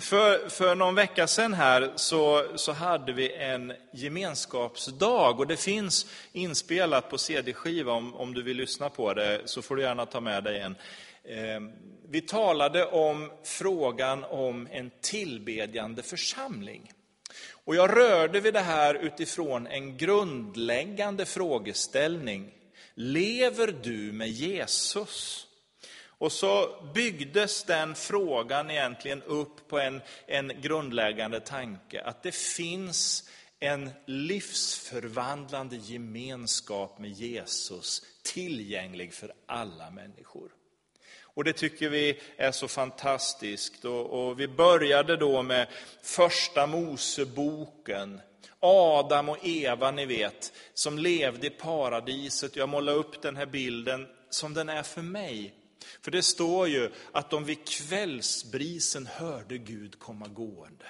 för, för någon vecka sedan här så, så hade vi en gemenskapsdag och det finns inspelat på CD-skiva om, om du vill lyssna på det så får du gärna ta med dig en. Eh, vi talade om frågan om en tillbedjande församling. Och jag rörde vid det här utifrån en grundläggande frågeställning. Lever du med Jesus? Och så byggdes den frågan egentligen upp på en, en grundläggande tanke, att det finns en livsförvandlande gemenskap med Jesus tillgänglig för alla människor. Och det tycker vi är så fantastiskt. Och, och vi började då med första Moseboken. Adam och Eva, ni vet, som levde i paradiset. Jag målar upp den här bilden som den är för mig. För det står ju att de vid kvällsbrisen hörde Gud komma gående.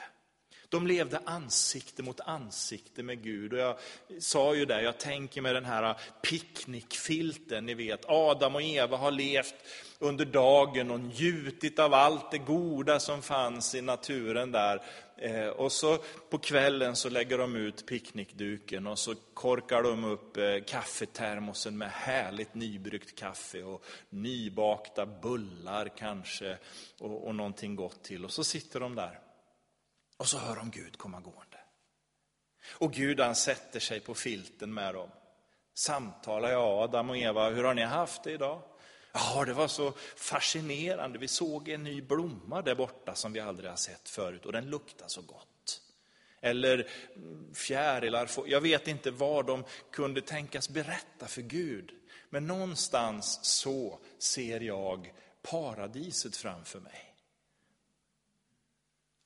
De levde ansikte mot ansikte med Gud. Och jag sa ju det, jag tänker mig den här picknickfilten, ni vet. Adam och Eva har levt under dagen och njutit av allt det goda som fanns i naturen där. Eh, och så på kvällen så lägger de ut picknickduken och så korkar de upp eh, kaffetermosen med härligt nybryggt kaffe och nybakta bullar kanske och, och någonting gott till. Och så sitter de där och så hör de Gud komma gående. Och Gud han sätter sig på filten med dem. Samtalar jag Adam och Eva, hur har ni haft det idag? Ja, det var så fascinerande. Vi såg en ny blomma där borta som vi aldrig har sett förut och den luktar så gott. Eller fjärilar, jag vet inte vad de kunde tänkas berätta för Gud. Men någonstans så ser jag paradiset framför mig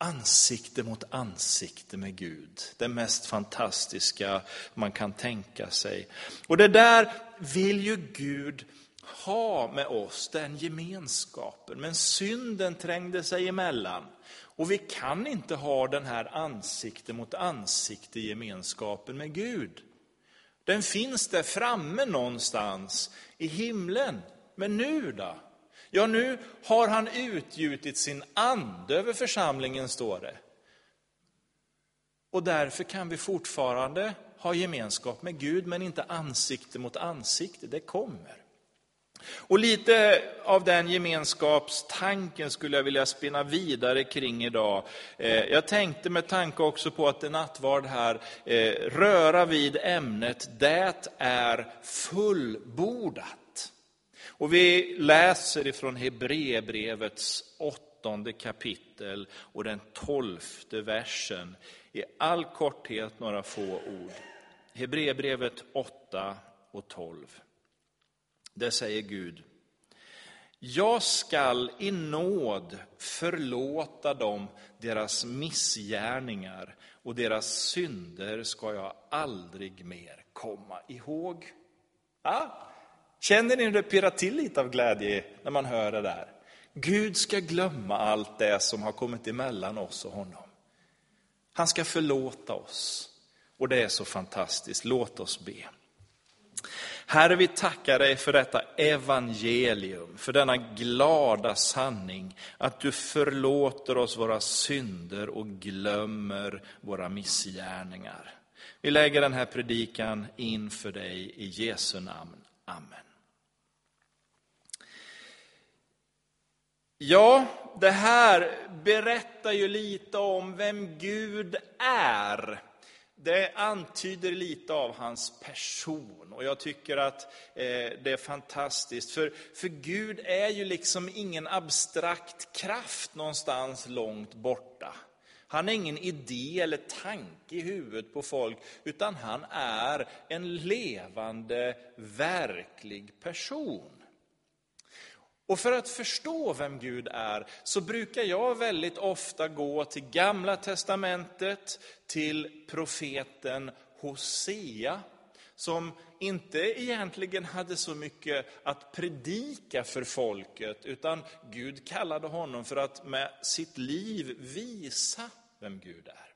ansikte mot ansikte med Gud. Det mest fantastiska man kan tänka sig. Och det där vill ju Gud ha med oss, den gemenskapen. Men synden trängde sig emellan. Och vi kan inte ha den här ansikte mot ansikte gemenskapen med Gud. Den finns där framme någonstans i himlen. Men nu då? Ja, nu har han utgjutit sin ande över församlingen, står det. Och därför kan vi fortfarande ha gemenskap med Gud, men inte ansikte mot ansikte. Det kommer. Och lite av den gemenskapstanken skulle jag vilja spinna vidare kring idag. Eh, jag tänkte med tanke också på att det är nattvard här, eh, röra vid ämnet Det är fullbordat. Och vi läser ifrån Hebreerbrevets åttonde kapitel och den tolfte versen. I all korthet några få ord. Hebreerbrevet 8 och 12. Där säger Gud, jag skall i nåd förlåta dem deras missgärningar och deras synder ska jag aldrig mer komma ihåg. Ja, Känner ni hur det pirrar till lite av glädje när man hör det där? Gud ska glömma allt det som har kommit emellan oss och honom. Han ska förlåta oss. Och det är så fantastiskt. Låt oss be. Herre, vi tackar dig för detta evangelium, för denna glada sanning, att du förlåter oss våra synder och glömmer våra missgärningar. Vi lägger den här predikan inför dig i Jesu namn. Amen. Ja, det här berättar ju lite om vem Gud är. Det antyder lite av hans person och jag tycker att eh, det är fantastiskt. För, för Gud är ju liksom ingen abstrakt kraft någonstans långt borta. Han är ingen idé eller tanke i huvudet på folk, utan han är en levande, verklig person. Och för att förstå vem Gud är så brukar jag väldigt ofta gå till Gamla Testamentet, till profeten Hosea, som inte egentligen hade så mycket att predika för folket, utan Gud kallade honom för att med sitt liv visa vem Gud är.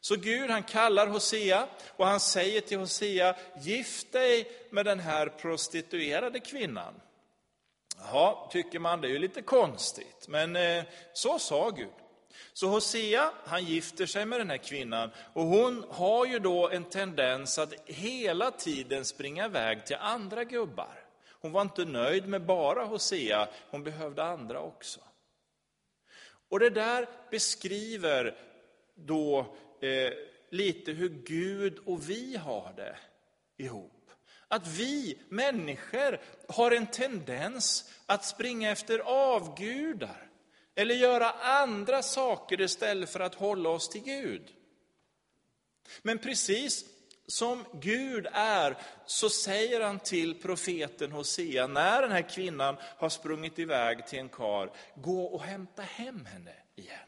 Så Gud han kallar Hosea och han säger till Hosea, gift dig med den här prostituerade kvinnan. Ja, tycker man, det är ju lite konstigt, men eh, så sa Gud. Så Hosea, han gifter sig med den här kvinnan och hon har ju då en tendens att hela tiden springa iväg till andra gubbar. Hon var inte nöjd med bara Hosea, hon behövde andra också. Och det där beskriver då eh, lite hur Gud och vi har det ihop. Att vi människor har en tendens att springa efter avgudar. Eller göra andra saker istället för att hålla oss till Gud. Men precis som Gud är, så säger han till profeten Hosea, när den här kvinnan har sprungit iväg till en kar, gå och hämta hem henne igen.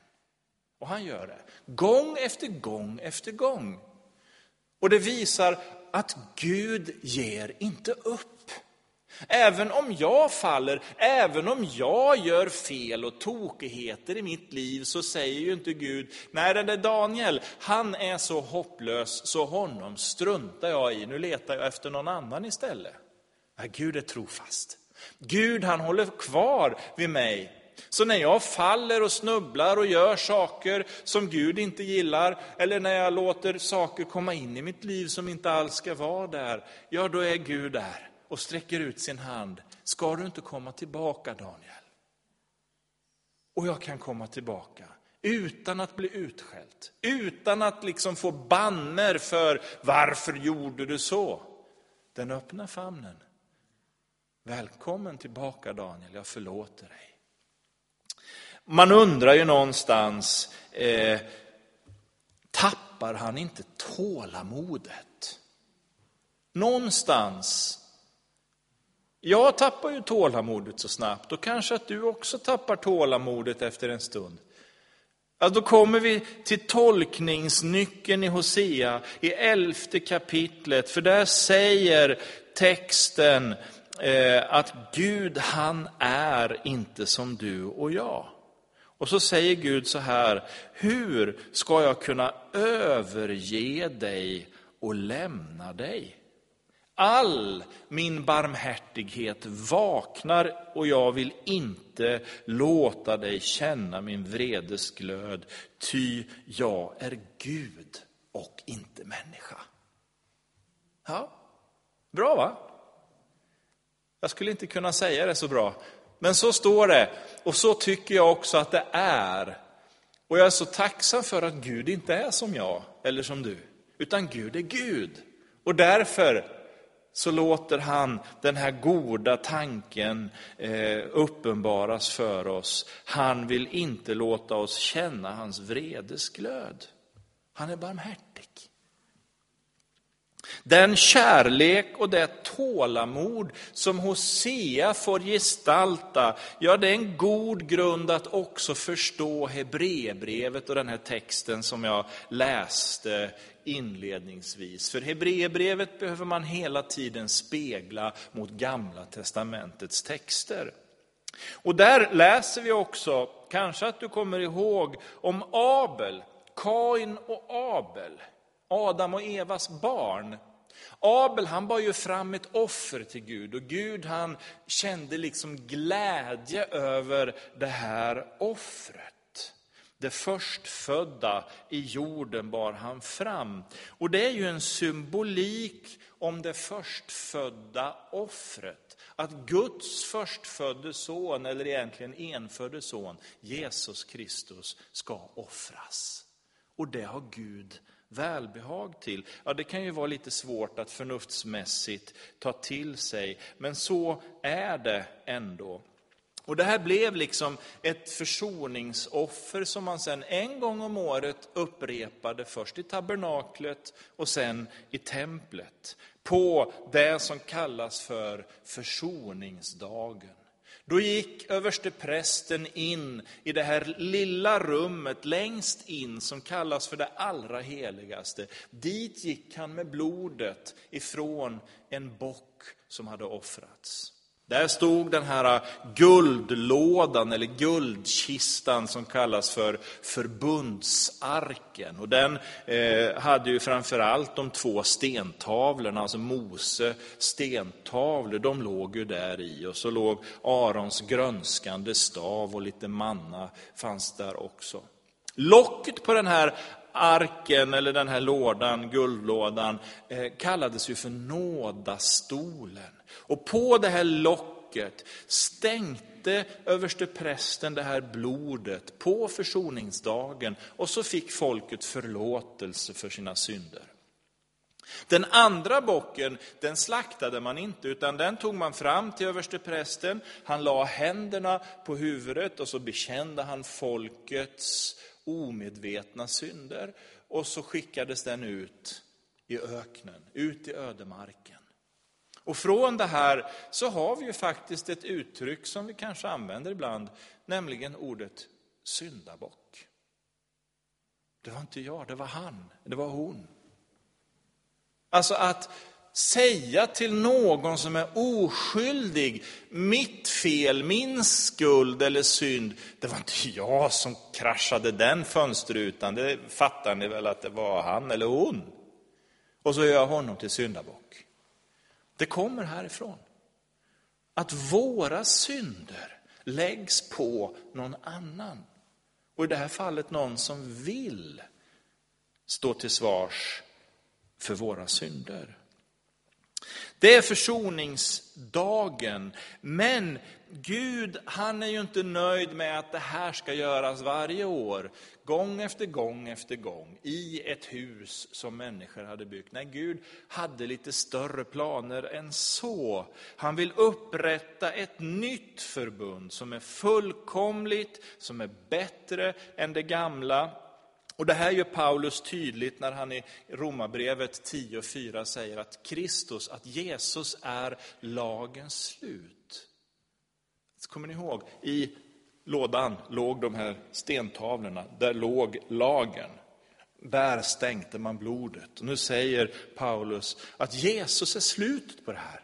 Och han gör det, gång efter gång efter gång. Och det visar att Gud ger inte upp. Även om jag faller, även om jag gör fel och tokigheter i mitt liv, så säger ju inte Gud, nej den där Daniel, han är så hopplös så honom struntar jag i, nu letar jag efter någon annan istället. Nej, Gud är trofast. Gud han håller kvar vid mig. Så när jag faller och snubblar och gör saker som Gud inte gillar, eller när jag låter saker komma in i mitt liv som inte alls ska vara där, ja då är Gud där och sträcker ut sin hand. Ska du inte komma tillbaka Daniel? Och jag kan komma tillbaka utan att bli utskälld, utan att liksom få banner för varför gjorde du så? Den öppna famnen. Välkommen tillbaka Daniel, jag förlåter dig. Man undrar ju någonstans, eh, tappar han inte tålamodet? Någonstans jag tappar ju tålamodet så snabbt och kanske att du också tappar tålamodet efter en stund. Alltså då kommer vi till tolkningsnyckeln i Hosea i elfte kapitlet, för där säger texten eh, att Gud han är inte som du och jag. Och så säger Gud så här, hur ska jag kunna överge dig och lämna dig? All min barmhärtighet vaknar och jag vill inte låta dig känna min vredesglöd, ty jag är Gud och inte människa. Ja, bra va? Jag skulle inte kunna säga det så bra, men så står det och så tycker jag också att det är. Och jag är så tacksam för att Gud inte är som jag eller som du, utan Gud är Gud. Och därför så låter han den här goda tanken eh, uppenbaras för oss. Han vill inte låta oss känna hans vredesglöd. Han är barmhärtig. Den kärlek och det tålamod som Hosea får gestalta, ja det är en god grund att också förstå Hebreerbrevet och den här texten som jag läste inledningsvis. För Hebreerbrevet behöver man hela tiden spegla mot Gamla testamentets texter. Och där läser vi också, kanske att du kommer ihåg, om Abel, Kain och Abel, Adam och Evas barn. Abel han bar ju fram ett offer till Gud och Gud han kände liksom glädje över det här offret. Det förstfödda i jorden bar han fram. Och det är ju en symbolik om det förstfödda offret. Att Guds förstfödde son, eller egentligen enfödde son, Jesus Kristus, ska offras. Och det har Gud välbehag till. Ja, det kan ju vara lite svårt att förnuftsmässigt ta till sig, men så är det ändå. Och det här blev liksom ett försoningsoffer som man sen en gång om året upprepade, först i tabernaklet och sen i templet, på det som kallas för försoningsdagen. Då gick översteprästen in i det här lilla rummet längst in som kallas för det allra heligaste. Dit gick han med blodet ifrån en bock som hade offrats. Där stod den här guldlådan eller guldkistan som kallas för förbundsarken. Och den eh, hade ju framförallt de två stentavlorna, alltså Mose stentavlor, de låg ju där i. Och så låg Arons grönskande stav och lite manna fanns där också. Locket på den här arken, eller den här lådan, guldlådan, eh, kallades ju för nådastolen. Och på det här locket stänkte översteprästen det här blodet på försoningsdagen och så fick folket förlåtelse för sina synder. Den andra bocken, den slaktade man inte, utan den tog man fram till översteprästen. Han la händerna på huvudet och så bekände han folkets omedvetna synder. Och så skickades den ut i öknen, ut i ödemarken. Och från det här så har vi ju faktiskt ett uttryck som vi kanske använder ibland, nämligen ordet syndabock. Det var inte jag, det var han, det var hon. Alltså att säga till någon som är oskyldig, mitt fel, min skuld eller synd, det var inte jag som kraschade den fönsterrutan, det fattar ni väl att det var han eller hon. Och så gör jag honom till syndabock. Det kommer härifrån. Att våra synder läggs på någon annan. Och i det här fallet någon som vill stå till svars för våra synder. Det är försoningsdagen, men Gud han är ju inte nöjd med att det här ska göras varje år, gång efter gång efter gång, i ett hus som människor hade byggt. Nej, Gud hade lite större planer än så. Han vill upprätta ett nytt förbund som är fullkomligt, som är bättre än det gamla. Och det här gör Paulus tydligt när han i Romarbrevet 10.4 säger att Kristus, att Jesus är lagens slut. Så kommer ni ihåg? I lådan låg de här stentavlorna, där låg lagen. Där stänkte man blodet. Och nu säger Paulus att Jesus är slutet på det här.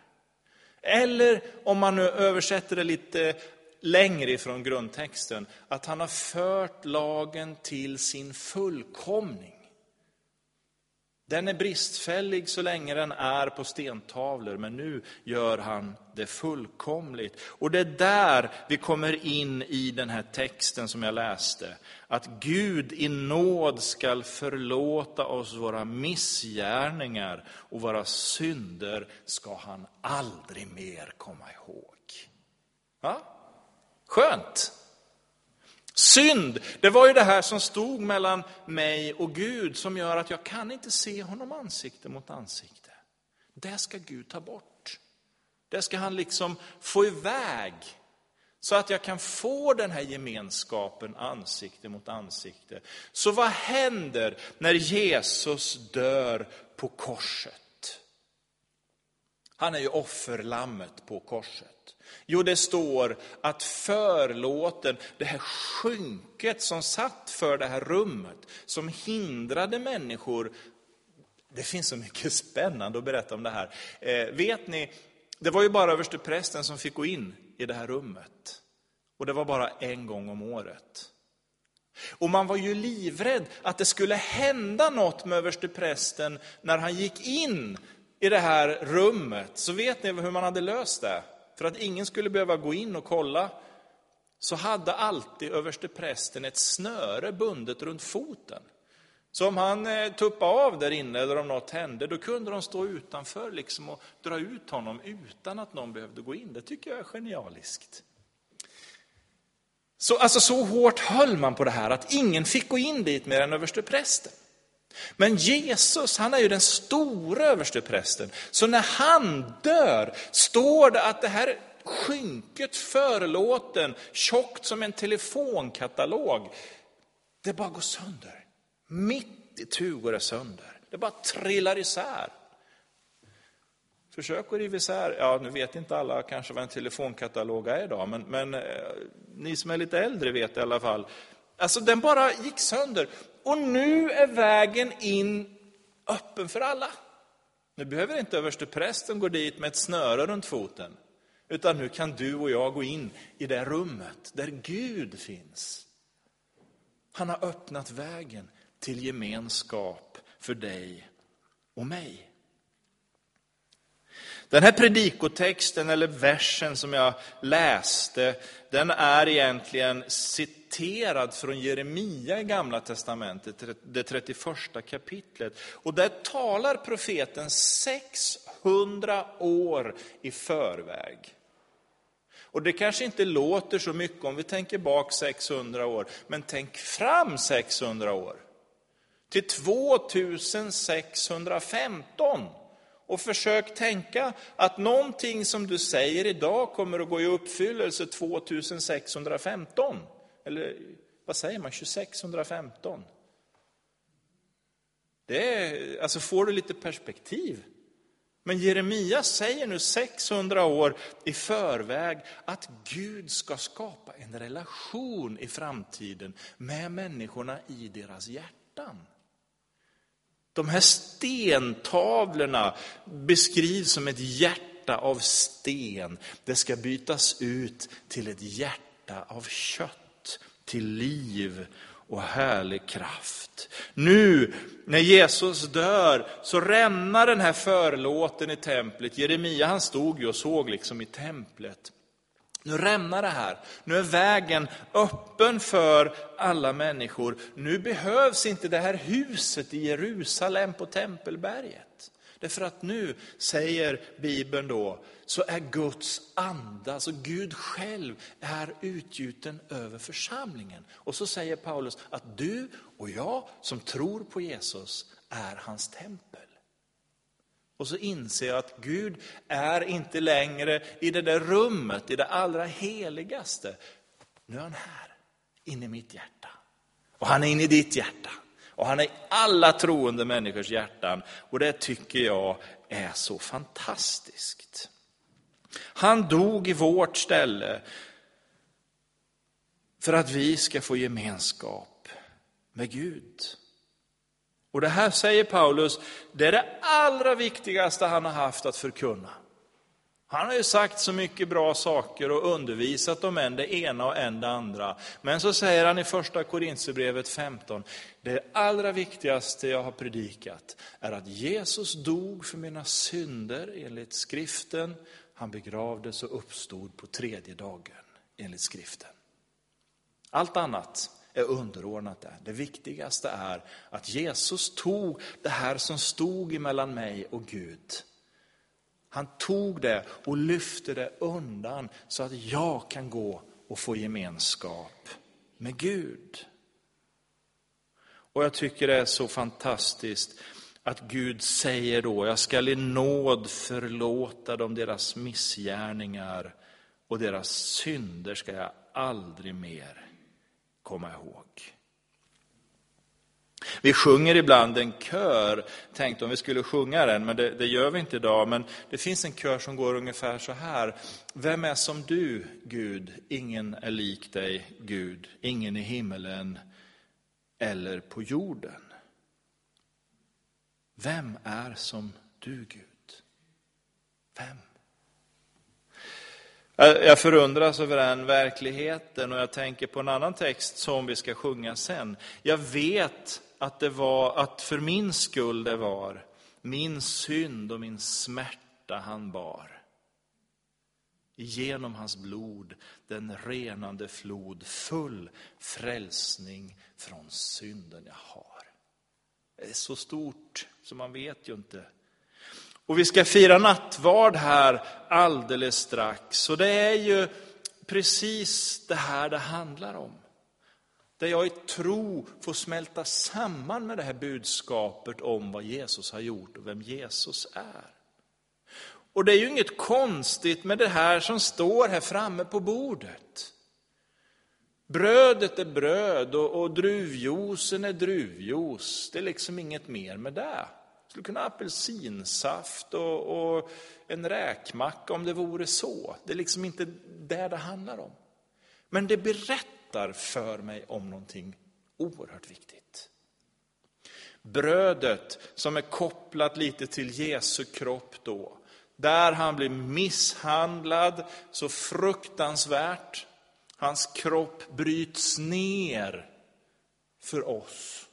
Eller om man nu översätter det lite längre ifrån grundtexten, att han har fört lagen till sin fullkomning. Den är bristfällig så länge den är på stentavlor, men nu gör han det fullkomligt. Och det är där vi kommer in i den här texten som jag läste. Att Gud i nåd skall förlåta oss våra missgärningar och våra synder ska han aldrig mer komma ihåg. Ja? Skönt! Synd, det var ju det här som stod mellan mig och Gud som gör att jag kan inte se honom ansikte mot ansikte. Det ska Gud ta bort. Det ska han liksom få iväg. Så att jag kan få den här gemenskapen ansikte mot ansikte. Så vad händer när Jesus dör på korset? Han är ju offerlammet på korset. Jo, det står att förlåten, det här skynket som satt för det här rummet, som hindrade människor. Det finns så mycket spännande att berätta om det här. Eh, vet ni, det var ju bara översteprästen som fick gå in i det här rummet. Och det var bara en gång om året. Och man var ju livrädd att det skulle hända något med översteprästen när han gick in i det här rummet. Så vet ni hur man hade löst det? För att ingen skulle behöva gå in och kolla, så hade alltid översteprästen ett snöre bundet runt foten. Så om han eh, tuppade av där inne eller om något hände, då kunde de stå utanför liksom och dra ut honom utan att någon behövde gå in. Det tycker jag är genialiskt. Så, alltså, så hårt höll man på det här att ingen fick gå in dit mer än översteprästen. Men Jesus, han är ju den stora översteprästen. Så när han dör, står det att det här skynket, förlåten, tjockt som en telefonkatalog, det bara går sönder. Mitt i tu går det sönder. Det bara trillar isär. Försök att riva isär, ja nu vet inte alla kanske vad en telefonkatalog är idag, men, men eh, ni som är lite äldre vet i alla fall. Alltså den bara gick sönder. Och nu är vägen in öppen för alla. Nu behöver inte översteprästen gå dit med ett snöre runt foten. Utan nu kan du och jag gå in i det rummet där Gud finns. Han har öppnat vägen till gemenskap för dig och mig. Den här predikotexten eller versen som jag läste, den är egentligen citerad från Jeremia i Gamla Testamentet, det 31 kapitlet. Och där talar profeten 600 år i förväg. Och det kanske inte låter så mycket om vi tänker bak 600 år, men tänk fram 600 år. Till 2615. Och försök tänka att någonting som du säger idag kommer att gå i uppfyllelse 2615. Eller vad säger man, 2615? Det är, alltså får du lite perspektiv. Men Jeremia säger nu 600 år i förväg att Gud ska skapa en relation i framtiden med människorna i deras hjärtan. De här stentavlorna beskrivs som ett hjärta av sten. Det ska bytas ut till ett hjärta av kött, till liv och härlig kraft. Nu när Jesus dör så rämnar den här förlåten i templet. Jeremia han stod ju och såg liksom i templet. Nu rämnar det här. Nu är vägen öppen för alla människor. Nu behövs inte det här huset i Jerusalem på Tempelberget. Därför att nu, säger Bibeln då, så är Guds anda, alltså Gud själv, är utgjuten över församlingen. Och så säger Paulus att du och jag som tror på Jesus är hans tempel. Och så inser jag att Gud är inte längre i det där rummet, i det allra heligaste. Nu är han här, inne i mitt hjärta. Och han är inne i ditt hjärta. Och han är i alla troende människors hjärtan. Och det tycker jag är så fantastiskt. Han dog i vårt ställe för att vi ska få gemenskap med Gud. Och det här säger Paulus, det är det allra viktigaste han har haft att förkunna. Han har ju sagt så mycket bra saker och undervisat om än det ena och än det andra. Men så säger han i första Korintierbrevet 15, det allra viktigaste jag har predikat är att Jesus dog för mina synder enligt skriften. Han begravdes och uppstod på tredje dagen enligt skriften. Allt annat är underordnat det. Det viktigaste är att Jesus tog det här som stod emellan mig och Gud. Han tog det och lyfte det undan så att jag kan gå och få gemenskap med Gud. Och jag tycker det är så fantastiskt att Gud säger då, jag skall i nåd förlåta dem deras missgärningar och deras synder ska jag aldrig mer komma ihåg. Vi sjunger ibland en kör, tänkte om vi skulle sjunga den, men det, det, gör vi inte idag. Men det finns en kör som går ungefär så här. Vem är som du, Gud? Ingen är lik dig, Gud. Ingen i himmelen eller på jorden. Vem är som du, Gud? Vem? Jag förundras över den verkligheten och jag tänker på en annan text som vi ska sjunga sen. Jag vet att det var, att för min skull det var, min synd och min smärta han bar. Genom hans blod, den renande flod, full frälsning från synden jag har. Det är så stort så man vet ju inte och vi ska fira nattvard här alldeles strax. Så det är ju precis det här det handlar om. Där jag i tro får smälta samman med det här budskapet om vad Jesus har gjort och vem Jesus är. Och det är ju inget konstigt med det här som står här framme på bordet. Brödet är bröd och, och druvjuicen är druvjuice. Det är liksom inget mer med det skulle kunna ha apelsinsaft och, och, en räkmacka om det vore så. Det är liksom inte det det handlar om. Men det berättar för mig om någonting oerhört viktigt. Brödet som är kopplat lite till Jesu kropp då, där han blir misshandlad så fruktansvärt. Hans kropp bryts ner för oss,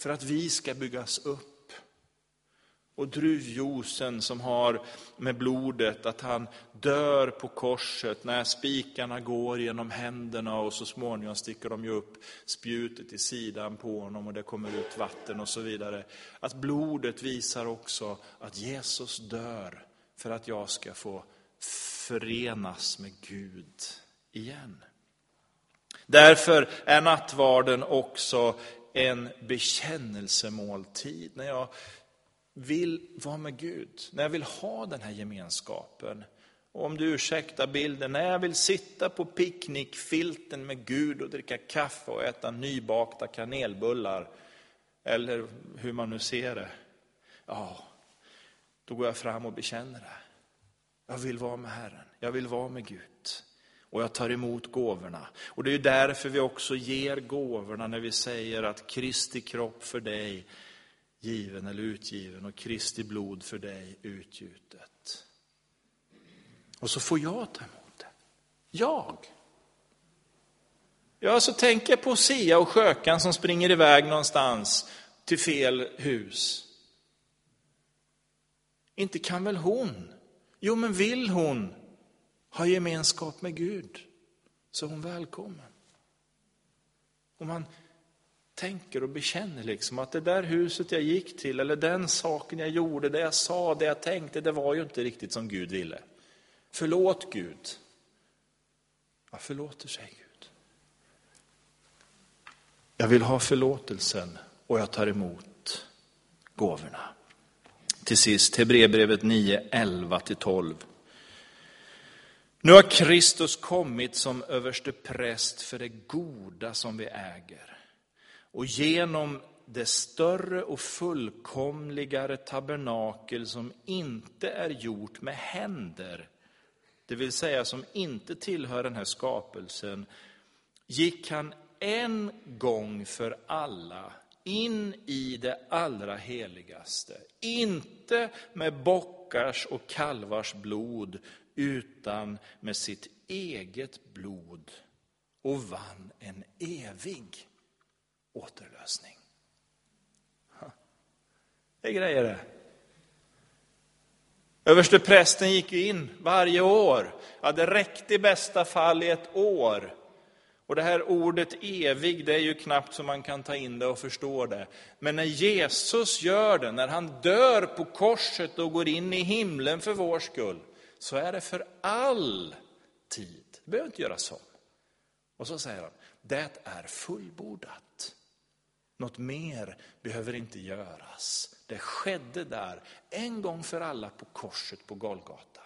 för att vi ska byggas upp. Och druvjuicen som har med blodet, att han dör på korset när spikarna går genom händerna och så småningom sticker de ju upp spjutet i sidan på honom och det kommer ut vatten och så vidare. Att blodet visar också att Jesus dör för att jag ska få förenas med Gud igen. Därför är nattvarden också en bekännelsemåltid. När jag vill vara med Gud, när jag vill ha den här gemenskapen. Och om du ursäktar bilden, när jag vill sitta på picknickfilten med Gud och dricka kaffe och äta nybakta kanelbullar, eller hur man nu ser det. Ja, då går jag fram och bekänner det. Jag vill vara med Herren, jag vill vara med Gud. Och jag tar emot gåvorna. Och det är därför vi också ger gåvorna när vi säger att Kristi kropp för dig given eller utgiven och Kristi blod för dig utgjutet. Och så får jag ta emot det. Jag. Ja, så tänker jag på Sia och skökan som springer iväg någonstans till fel hus. Inte kan väl hon? Jo, men vill hon ha gemenskap med Gud så är hon välkommen. Och man tänker och bekänner liksom att det där huset jag gick till, eller den saken jag gjorde, det jag sa, det jag tänkte, det var ju inte riktigt som Gud ville. Förlåt Gud. Vad förlåter sig Gud. Jag vill ha förlåtelsen och jag tar emot gåvorna. Till sist, Hebreerbrevet 9, 11-12. Nu har Kristus kommit som överste präst för det goda som vi äger. Och genom det större och fullkomligare tabernakel som inte är gjort med händer, det vill säga som inte tillhör den här skapelsen, gick han en gång för alla in i det allra heligaste. Inte med bockars och kalvars blod, utan med sitt eget blod och vann en evig återlösning. Det är grejer det. Överste prästen gick in varje år. Ja, det räckte i bästa fall i ett år. Och det här ordet evig, det är ju knappt så man kan ta in det och förstå det. Men när Jesus gör det, när han dör på korset och går in i himlen för vår skull, så är det för all tid. Det behöver inte göras om. Och så säger han, det är fullbordat. Något mer behöver inte göras. Det skedde där en gång för alla på korset på Golgata.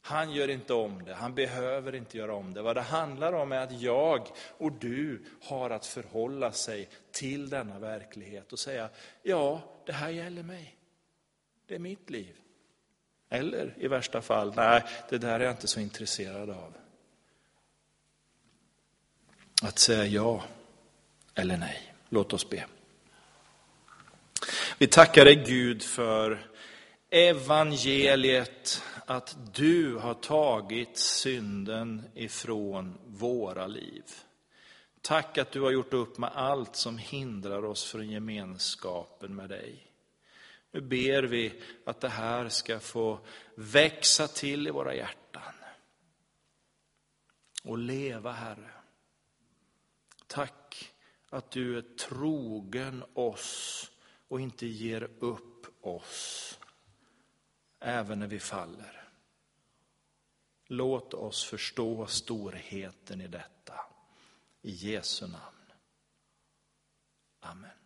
Han gör inte om det, han behöver inte göra om det. Vad det handlar om är att jag och du har att förhålla sig till denna verklighet och säga, ja, det här gäller mig. Det är mitt liv. Eller i värsta fall, nej, det där är jag inte så intresserad av. Att säga ja eller nej. Låt oss be. Vi tackar dig Gud för evangeliet, att du har tagit synden ifrån våra liv. Tack att du har gjort upp med allt som hindrar oss från gemenskapen med dig. Nu ber vi att det här ska få växa till i våra hjärtan och leva, Herre. Tack att du är trogen oss och inte ger upp oss, även när vi faller. Låt oss förstå storheten i detta. I Jesu namn. Amen.